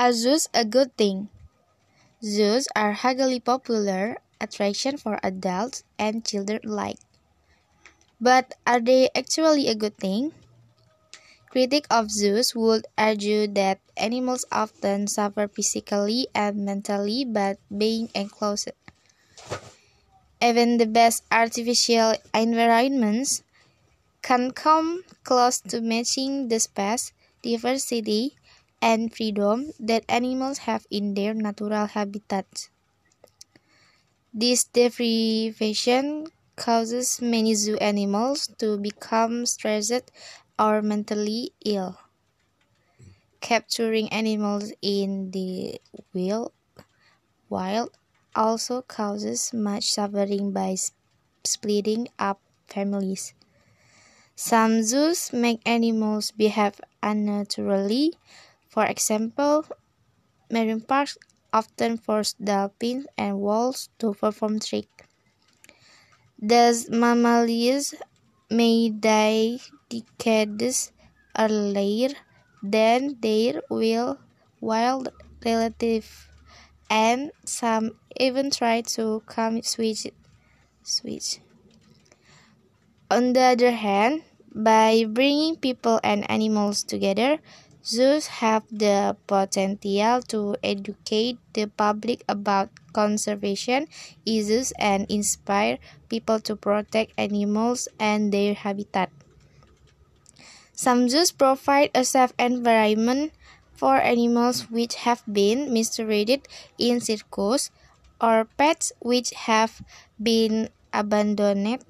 Are zoos a good thing? Zoos are highly popular attraction for adults and children alike. But are they actually a good thing? Critics of zoos would argue that animals often suffer physically and mentally by being enclosed. Even the best artificial environments can come close to matching the space, diversity, and freedom that animals have in their natural habitats. This deprivation causes many zoo animals to become stressed or mentally ill. Capturing animals in the wild, also causes much suffering by splitting up families. Some zoos make animals behave unnaturally for example, marine parks often force dolphins and whales to perform tricks. Thus, mammals may die decades earlier than their wild relatives, and some even try to come switch. switch. On the other hand, by bringing people and animals together, Zoos have the potential to educate the public about conservation issues and inspire people to protect animals and their habitat. Some zoos provide a safe environment for animals which have been mistreated in circus or pets which have been abandoned.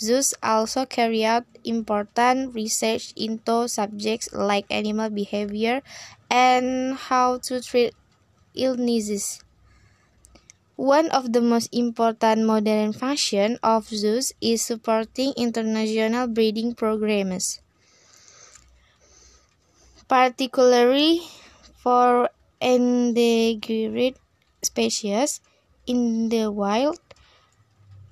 Zoos also carry out important research into subjects like animal behavior and how to treat illnesses. One of the most important modern functions of zoos is supporting international breeding programs, particularly for endangered species in the wild.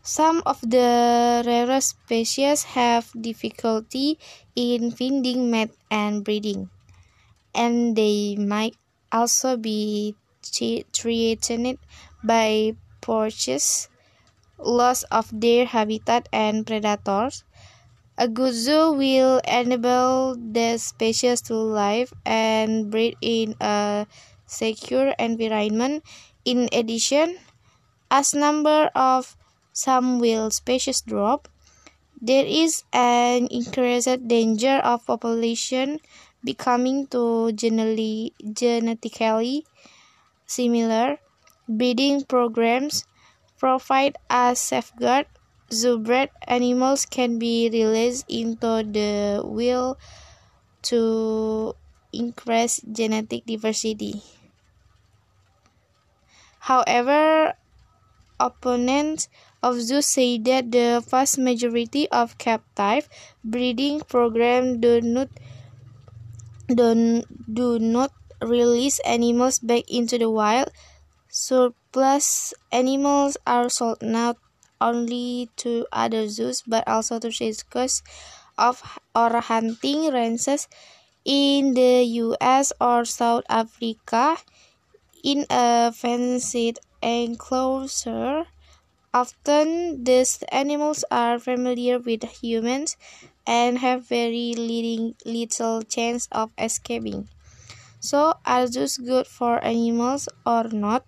Some of the rarest species have difficulty in finding mate and breeding, and they might also be threatened by poachers, loss of their habitat, and predators. A good zoo will enable the species to live and breed in a secure environment. In addition, as number of some will species drop, there is an increased danger of population becoming to generally, genetically similar. Breeding programs provide a safeguard. Zoobred animals can be released into the wild to increase genetic diversity. However, opponents of zoos say that the vast majority of captive breeding programs do not do, do not release animals back into the wild. Surplus animals are sold not only to other zoos but also to circus of or hunting ranges in the US or South Africa in a fenced enclosure. Often, these animals are familiar with humans and have very little chance of escaping. So, are zoos good for animals or not?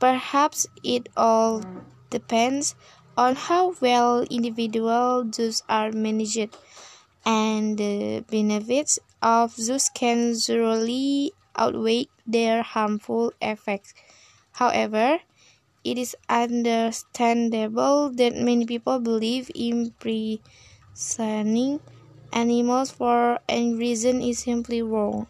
Perhaps it all depends on how well individual zoos are managed, and the benefits of zoos can usually outweigh their harmful effects. However, it is understandable that many people believe imprisoning animals for any reason is simply wrong.